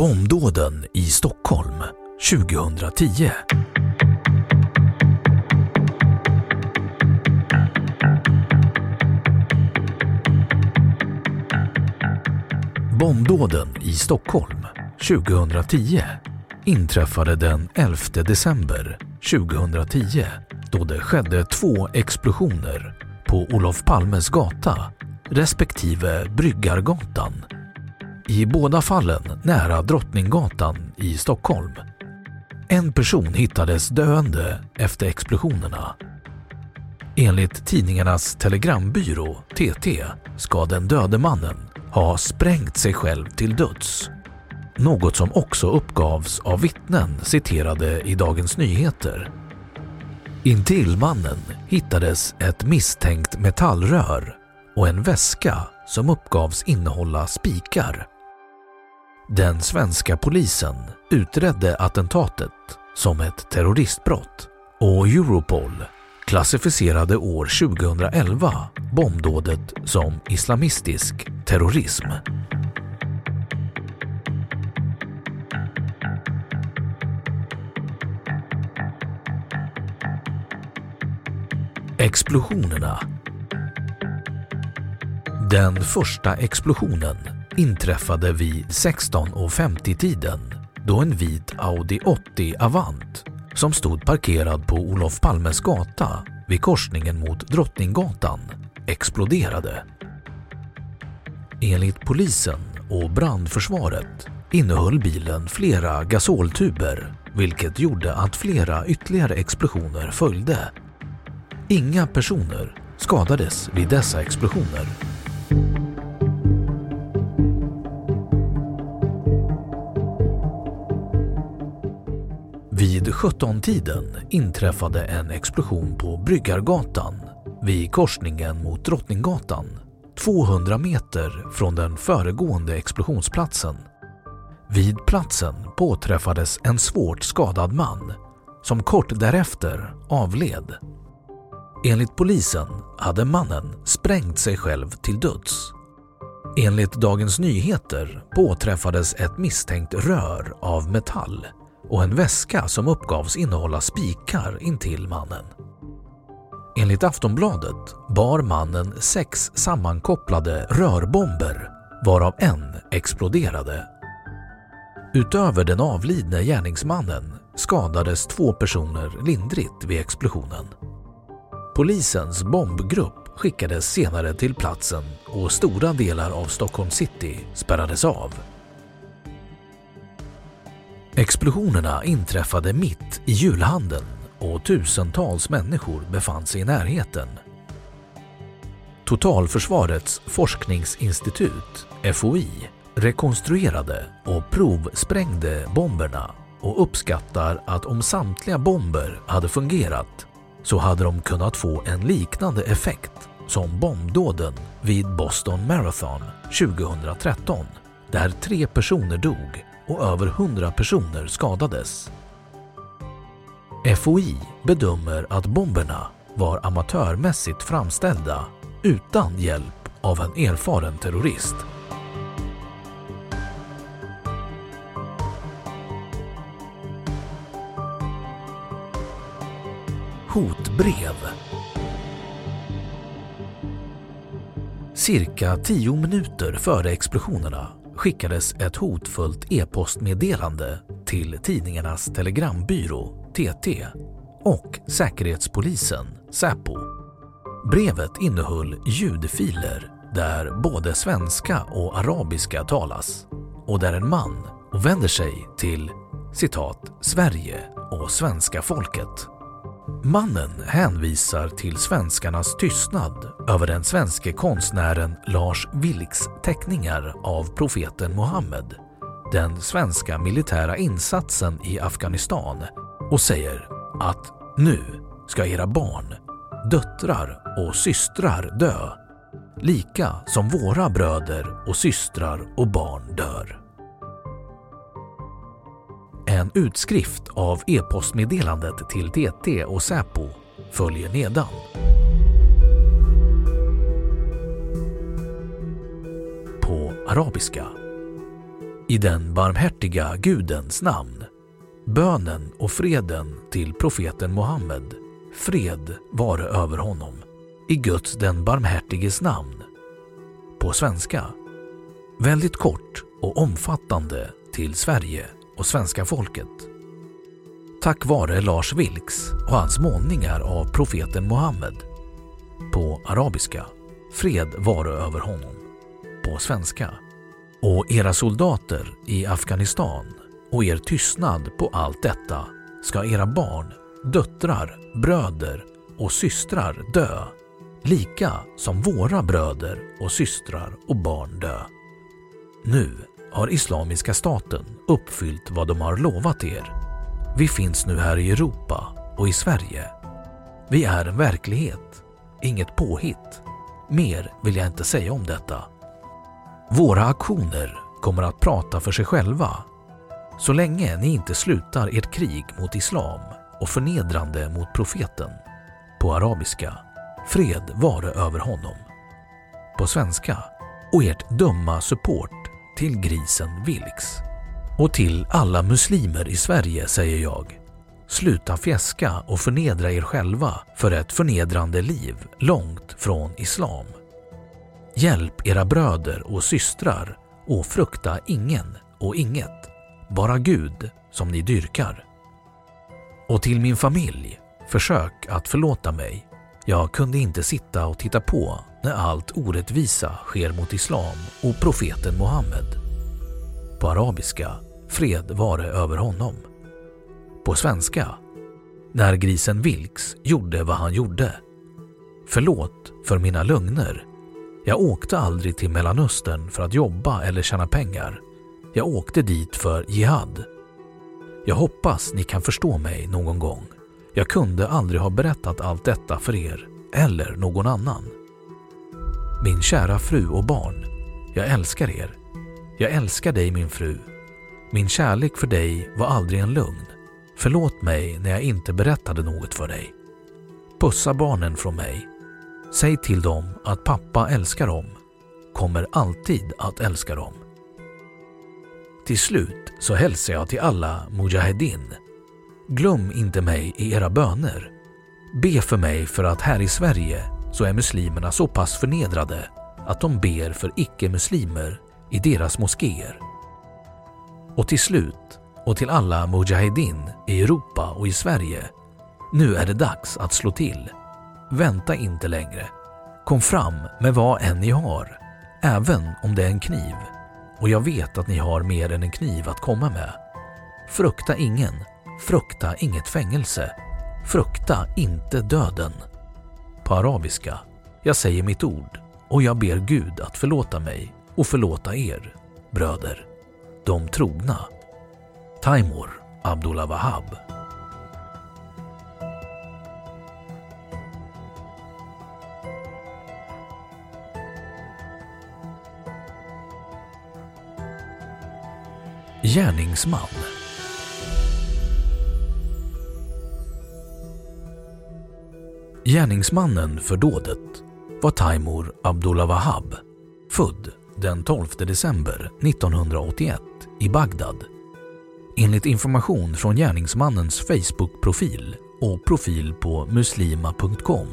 Bombdåden i Stockholm 2010. Bombdåden i Stockholm 2010 inträffade den 11 december 2010 då det skedde två explosioner på Olof Palmes gata respektive Bryggargatan i båda fallen nära Drottninggatan i Stockholm. En person hittades döende efter explosionerna. Enligt tidningarnas telegrambyrå TT ska den döde mannen ha sprängt sig själv till döds. Något som också uppgavs av vittnen citerade i Dagens Nyheter. Intill mannen hittades ett misstänkt metallrör och en väska som uppgavs innehålla spikar. Den svenska polisen utredde attentatet som ett terroristbrott och Europol klassificerade år 2011 bombdådet som islamistisk terrorism. Explosionerna Den första explosionen inträffade vid 16.50-tiden då en vit Audi 80 Avant som stod parkerad på Olof Palmes gata vid korsningen mot Drottninggatan exploderade. Enligt polisen och brandförsvaret innehöll bilen flera gasoltuber vilket gjorde att flera ytterligare explosioner följde. Inga personer skadades vid dessa explosioner. Vid 17-tiden inträffade en explosion på Bryggargatan vid korsningen mot Drottninggatan 200 meter från den föregående explosionsplatsen. Vid platsen påträffades en svårt skadad man som kort därefter avled. Enligt polisen hade mannen sprängt sig själv till döds. Enligt Dagens Nyheter påträffades ett misstänkt rör av metall och en väska som uppgavs innehålla spikar intill mannen. Enligt Aftonbladet bar mannen sex sammankopplade rörbomber varav en exploderade. Utöver den avlidne gärningsmannen skadades två personer lindrigt vid explosionen. Polisens bombgrupp skickades senare till platsen och stora delar av Stockholm city spärrades av. Explosionerna inträffade mitt i julhandeln och tusentals människor befann sig i närheten. Totalförsvarets forskningsinstitut, FOI, rekonstruerade och provsprängde bomberna och uppskattar att om samtliga bomber hade fungerat så hade de kunnat få en liknande effekt som bombdåden vid Boston Marathon 2013 där tre personer dog och över 100 personer skadades. FOI bedömer att bomberna var amatörmässigt framställda utan hjälp av en erfaren terrorist. Hotbrev Cirka tio minuter före explosionerna skickades ett hotfullt e-postmeddelande till tidningarnas telegrambyrå TT och Säkerhetspolisen Säpo. Brevet innehöll ljudfiler där både svenska och arabiska talas och där en man vänder sig till citat Sverige och svenska folket Mannen hänvisar till svenskarnas tystnad över den svenske konstnären Lars Vilks teckningar av profeten Muhammed, den svenska militära insatsen i Afghanistan och säger att nu ska era barn, döttrar och systrar dö, lika som våra bröder och systrar och barn dör. En utskrift av e-postmeddelandet till TT och Säpo följer nedan. På arabiska. I den barmhärtiga Gudens namn. Bönen och freden till profeten Muhammed. Fred vare över honom. I Guds den barmhärtiges namn. På svenska. Väldigt kort och omfattande till Sverige och svenska folket. Tack vare Lars Vilks och hans målningar av profeten Muhammed. På arabiska. Fred vare över honom. På svenska. Och era soldater i Afghanistan och er tystnad på allt detta ska era barn, döttrar, bröder och systrar dö, lika som våra bröder och systrar och barn dö. Nu har Islamiska staten uppfyllt vad de har lovat er. Vi finns nu här i Europa och i Sverige. Vi är en verklighet, inget påhitt. Mer vill jag inte säga om detta. Våra aktioner kommer att prata för sig själva. Så länge ni inte slutar ert krig mot islam och förnedrande mot profeten. På arabiska, fred vare över honom. På svenska, och ert dumma support till grisen Vilks. Och till alla muslimer i Sverige säger jag. Sluta fjäska och förnedra er själva för ett förnedrande liv långt från islam. Hjälp era bröder och systrar och frukta ingen och inget, bara Gud som ni dyrkar. Och till min familj, försök att förlåta mig. Jag kunde inte sitta och titta på när allt orättvisa sker mot islam och profeten Muhammed. På arabiska, fred vare över honom. På svenska, när grisen Vilks gjorde vad han gjorde. Förlåt för mina lögner. Jag åkte aldrig till Mellanöstern för att jobba eller tjäna pengar. Jag åkte dit för jihad. Jag hoppas ni kan förstå mig någon gång. Jag kunde aldrig ha berättat allt detta för er eller någon annan. Min kära fru och barn, jag älskar er. Jag älskar dig min fru. Min kärlek för dig var aldrig en lögn. Förlåt mig när jag inte berättade något för dig. Pussa barnen från mig. Säg till dem att pappa älskar dem. Kommer alltid att älska dem. Till slut så hälsar jag till alla Mujahedin. Glöm inte mig i era böner. Be för mig för att här i Sverige så är muslimerna så pass förnedrade att de ber för icke-muslimer i deras moskéer. Och till slut, och till alla Mujahedin i Europa och i Sverige. Nu är det dags att slå till. Vänta inte längre. Kom fram med vad än ni har, även om det är en kniv. Och jag vet att ni har mer än en kniv att komma med. Frukta ingen, frukta inget fängelse, frukta inte döden. På arabiska, jag säger mitt ord och jag ber Gud att förlåta mig och förlåta er. bröder. De trogna. Taimur Abdullah Wahab. Gärningsman Gärningsmannen för dådet var Taimur Abdullah Wahab, född den 12 december 1981 i Bagdad. Enligt information från gärningsmannens Facebook-profil och profil på muslima.com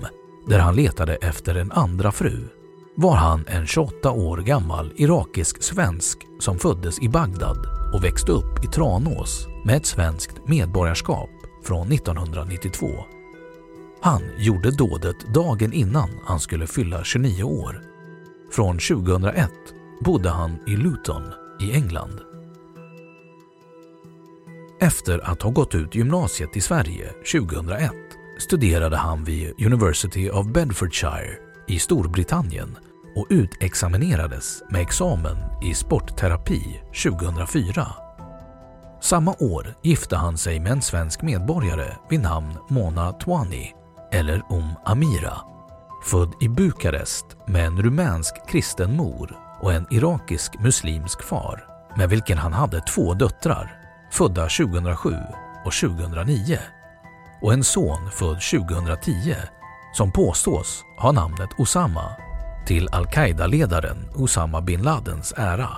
där han letade efter en andra fru var han en 28 år gammal irakisk svensk som föddes i Bagdad och växte upp i Tranås med ett svenskt medborgarskap från 1992. Han gjorde dådet dagen innan han skulle fylla 29 år. Från 2001 bodde han i Luton i England. Efter att ha gått ut gymnasiet i Sverige 2001 studerade han vid University of Bedfordshire i Storbritannien och utexaminerades med examen i sportterapi 2004. Samma år gifte han sig med en svensk medborgare vid namn Mona Twani, eller Om Amira, född i Bukarest med en rumänsk kristen mor och en irakisk muslimsk far med vilken han hade två döttrar födda 2007 och 2009 och en son född 2010 som påstås ha namnet Osama till al-Qaida-ledaren Osama bin Ladens ära.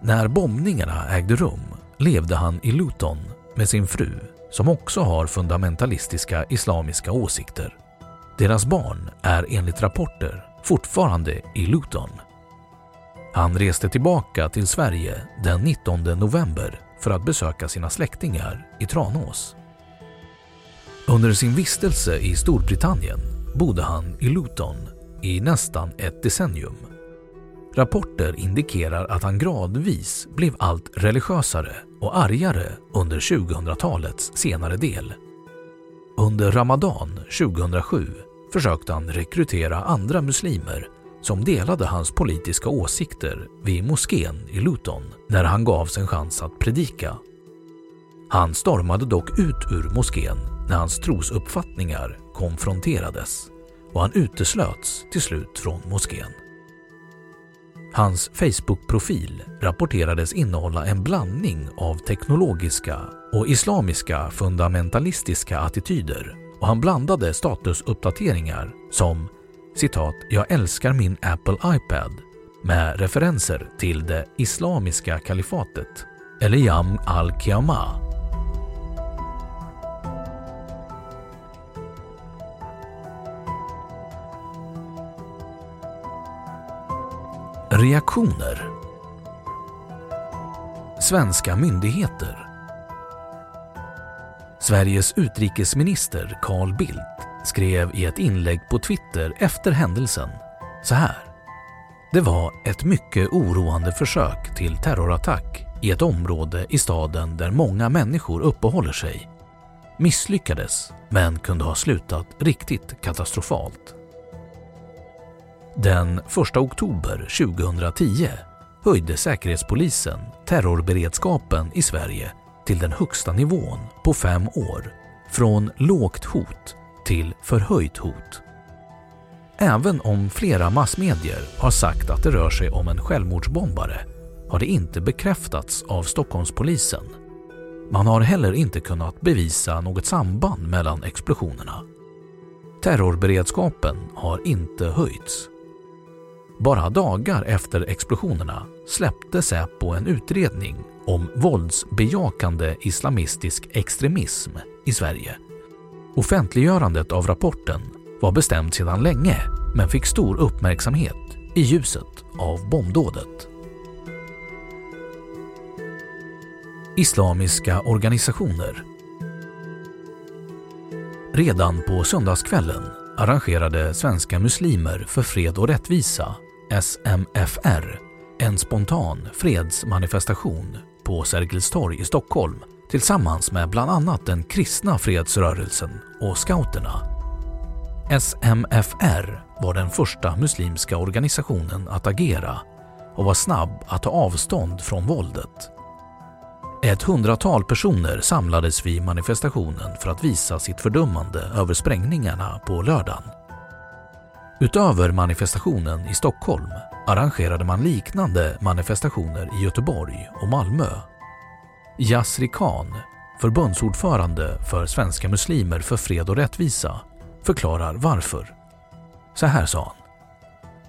När bombningarna ägde rum levde han i Luton med sin fru som också har fundamentalistiska islamiska åsikter. Deras barn är enligt rapporter fortfarande i Luton. Han reste tillbaka till Sverige den 19 november för att besöka sina släktingar i Tranås. Under sin vistelse i Storbritannien bodde han i Luton i nästan ett decennium. Rapporter indikerar att han gradvis blev allt religiösare och argare under 2000-talets senare del. Under Ramadan 2007 försökte han rekrytera andra muslimer som delade hans politiska åsikter vid moskén i Luton när han gavs en chans att predika. Han stormade dock ut ur moskén när hans trosuppfattningar konfronterades och han uteslöts till slut från moskén. Hans Facebook-profil rapporterades innehålla en blandning av teknologiska och islamiska fundamentalistiska attityder och han blandade statusuppdateringar som citat “Jag älskar min Apple iPad” med referenser till det islamiska kalifatet eller Yam al-Qiyamah. Reaktioner Svenska myndigheter Sveriges utrikesminister Carl Bildt skrev i ett inlägg på Twitter efter händelsen så här. Det var ett mycket oroande försök till terrorattack i ett område i staden där många människor uppehåller sig. Misslyckades, men kunde ha slutat riktigt katastrofalt. Den 1 oktober 2010 höjde Säkerhetspolisen terrorberedskapen i Sverige till den högsta nivån på fem år, från lågt hot till förhöjt hot. Även om flera massmedier har sagt att det rör sig om en självmordsbombare har det inte bekräftats av Stockholmspolisen. Man har heller inte kunnat bevisa något samband mellan explosionerna. Terrorberedskapen har inte höjts bara dagar efter explosionerna släppte Säpo en utredning om våldsbejakande islamistisk extremism i Sverige. Offentliggörandet av rapporten var bestämt sedan länge men fick stor uppmärksamhet i ljuset av bombdådet. Islamiska organisationer Redan på söndagskvällen arrangerade Svenska muslimer för fred och rättvisa SMFR, en spontan fredsmanifestation på Sergels torg i Stockholm tillsammans med bland annat den kristna fredsrörelsen och scouterna. SMFR var den första muslimska organisationen att agera och var snabb att ta avstånd från våldet. Ett hundratal personer samlades vid manifestationen för att visa sitt fördömande över sprängningarna på lördagen. Utöver manifestationen i Stockholm arrangerade man liknande manifestationer i Göteborg och Malmö. Yasri Khan, förbundsordförande för Svenska muslimer för fred och rättvisa, förklarar varför. Så här sa han.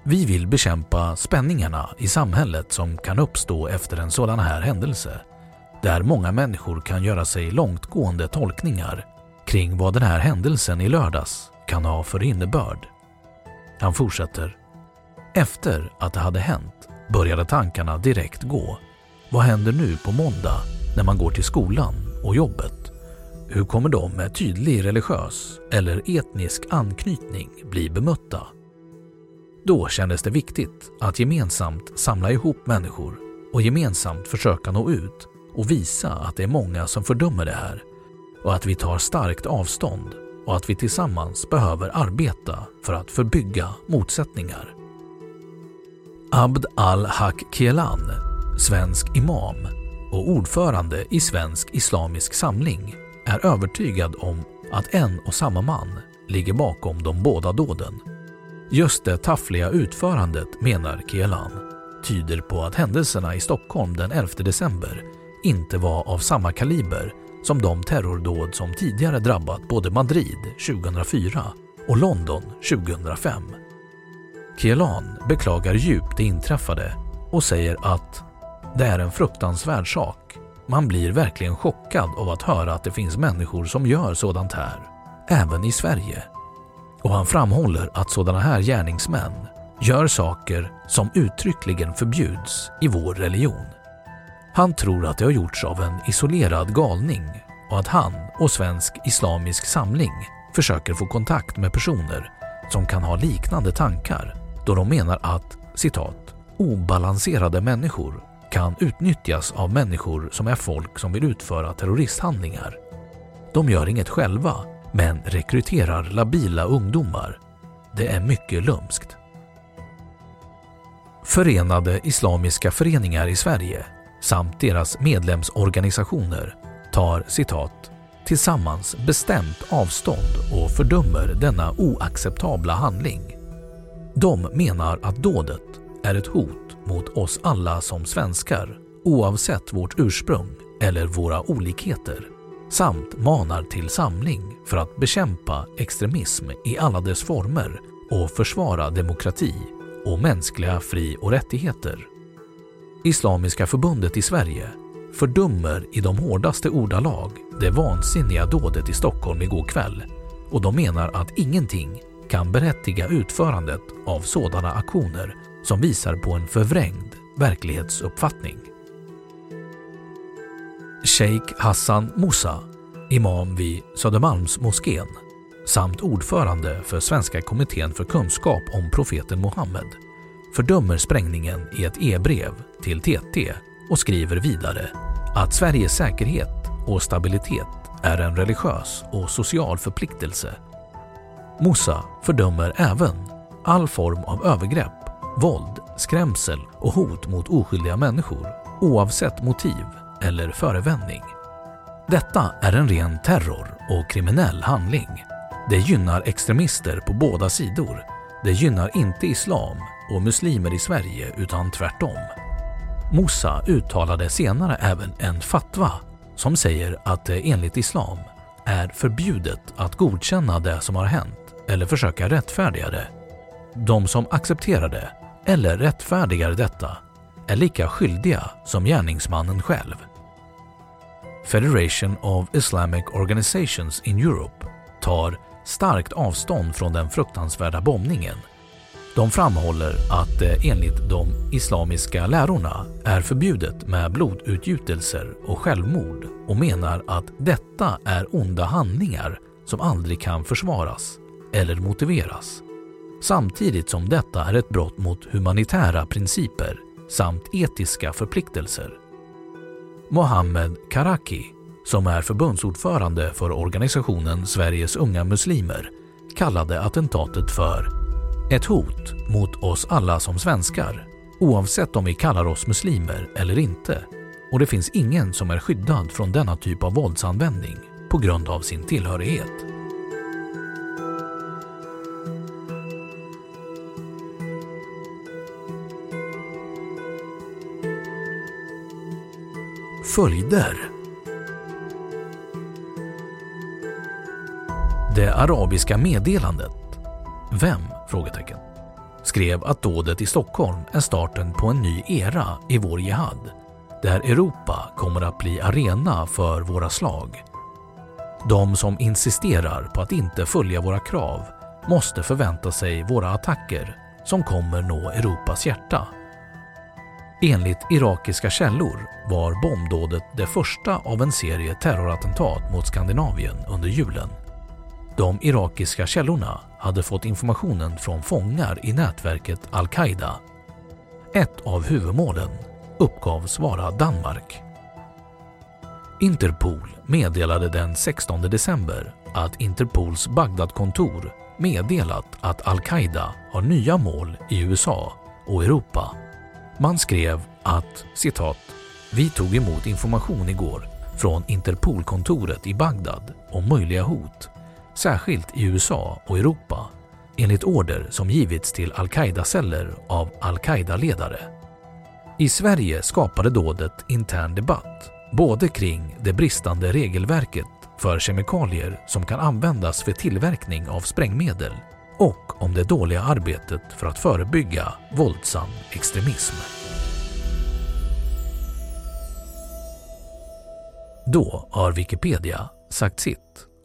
Vi vill bekämpa spänningarna i samhället som kan uppstå efter en sådan här händelse där många människor kan göra sig långtgående tolkningar kring vad den här händelsen i lördags kan ha för innebörd. Han fortsätter. Efter att det hade hänt började tankarna direkt gå. Vad händer nu på måndag när man går till skolan och jobbet? Hur kommer de med tydlig religiös eller etnisk anknytning bli bemötta? Då kändes det viktigt att gemensamt samla ihop människor och gemensamt försöka nå ut och visa att det är många som fördömer det här och att vi tar starkt avstånd och att vi tillsammans behöver arbeta för att förbygga motsättningar. Abd al-Haq Kielan, svensk imam och ordförande i Svensk Islamisk Samling är övertygad om att en och samma man ligger bakom de båda dåden. Just det taffliga utförandet, menar Kielan, tyder på att händelserna i Stockholm den 11 december inte var av samma kaliber som de terrordåd som tidigare drabbat både Madrid 2004 och London 2005. Kielan beklagar djupt det inträffade och säger att det är en fruktansvärd sak. Man blir verkligen chockad av att höra att det finns människor som gör sådant här, även i Sverige. Och han framhåller att sådana här gärningsmän gör saker som uttryckligen förbjuds i vår religion. Han tror att det har gjorts av en isolerad galning och att han och Svensk Islamisk Samling försöker få kontakt med personer som kan ha liknande tankar då de menar att citat obalanserade människor kan utnyttjas av människor som är folk som vill utföra terroristhandlingar. De gör inget själva men rekryterar labila ungdomar. Det är mycket lumskt. Förenade Islamiska Föreningar i Sverige samt deras medlemsorganisationer tar citat tillsammans bestämt avstånd och fördömer denna oacceptabla handling. De menar att dådet är ett hot mot oss alla som svenskar oavsett vårt ursprung eller våra olikheter samt manar till samling för att bekämpa extremism i alla dess former och försvara demokrati och mänskliga fri och rättigheter. Islamiska förbundet i Sverige fördömer i de hårdaste ordalag det vansinniga dådet i Stockholm igår kväll och de menar att ingenting kan berättiga utförandet av sådana aktioner som visar på en förvrängd verklighetsuppfattning. Sheikh Hassan Musa, imam vid Södermalmsmoskén samt ordförande för Svenska kommittén för kunskap om profeten Muhammed fördömer sprängningen i ett e-brev till TT och skriver vidare att Sveriges säkerhet och stabilitet är en religiös och social förpliktelse. Mossa fördömer även all form av övergrepp, våld, skrämsel och hot mot oskyldiga människor oavsett motiv eller förevändning. Detta är en ren terror och kriminell handling. Det gynnar extremister på båda sidor. Det gynnar inte islam och muslimer i Sverige utan tvärtom. Musa uttalade senare även en fatwa som säger att det enligt islam är förbjudet att godkänna det som har hänt eller försöka rättfärdiga det. De som accepterar det eller rättfärdigar detta är lika skyldiga som gärningsmannen själv. Federation of Islamic Organizations in Europe tar starkt avstånd från den fruktansvärda bombningen de framhåller att det enligt de islamiska lärorna är förbjudet med blodutgjutelser och självmord och menar att detta är onda handlingar som aldrig kan försvaras eller motiveras. Samtidigt som detta är ett brott mot humanitära principer samt etiska förpliktelser. Mohammed Karaki, som är förbundsordförande för organisationen Sveriges unga muslimer, kallade attentatet för ett hot mot oss alla som svenskar oavsett om vi kallar oss muslimer eller inte. Och det finns ingen som är skyddad från denna typ av våldsanvändning på grund av sin tillhörighet. Följder Det arabiska meddelandet Vem? Frågetecken. skrev att dådet i Stockholm är starten på en ny era i vår jihad där Europa kommer att bli arena för våra slag. De som insisterar på att inte följa våra krav måste förvänta sig våra attacker som kommer nå Europas hjärta. Enligt irakiska källor var bombdådet det första av en serie terrorattentat mot Skandinavien under julen. De irakiska källorna hade fått informationen från fångar i nätverket al-Qaida. Ett av huvudmålen uppgavs vara Danmark. Interpol meddelade den 16 december att Interpols Bagdadkontor meddelat att al-Qaida har nya mål i USA och Europa. Man skrev att citat “Vi tog emot information igår från Interpolkontoret i Bagdad om möjliga hot, särskilt i USA och Europa, enligt order som givits till al-Qaida-celler av al-Qaida-ledare. I Sverige skapade dådet intern debatt, både kring det bristande regelverket för kemikalier som kan användas för tillverkning av sprängmedel och om det dåliga arbetet för att förebygga våldsam extremism. Då har Wikipedia sagt sitt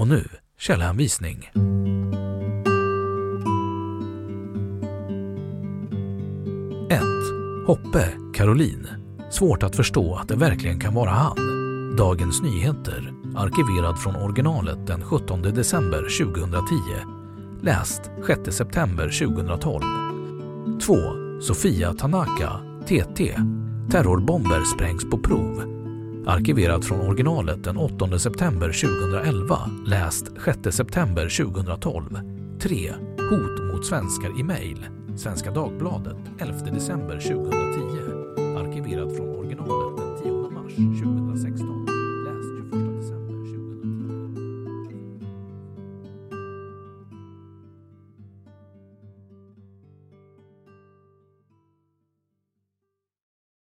Och nu källhänvisning. 1. Hoppe, Caroline. Svårt att förstå att det verkligen kan vara han. Dagens Nyheter, arkiverad från originalet den 17 december 2010. Läst 6 september 2012. 2. Sofia Tanaka, TT. Terrorbomber sprängs på prov. Arkiverad från originalet den 8 september 2011. Läst 6 september 2012. 3. Hot mot svenskar i mejl. Svenska Dagbladet 11 december 2010. Arkiverad från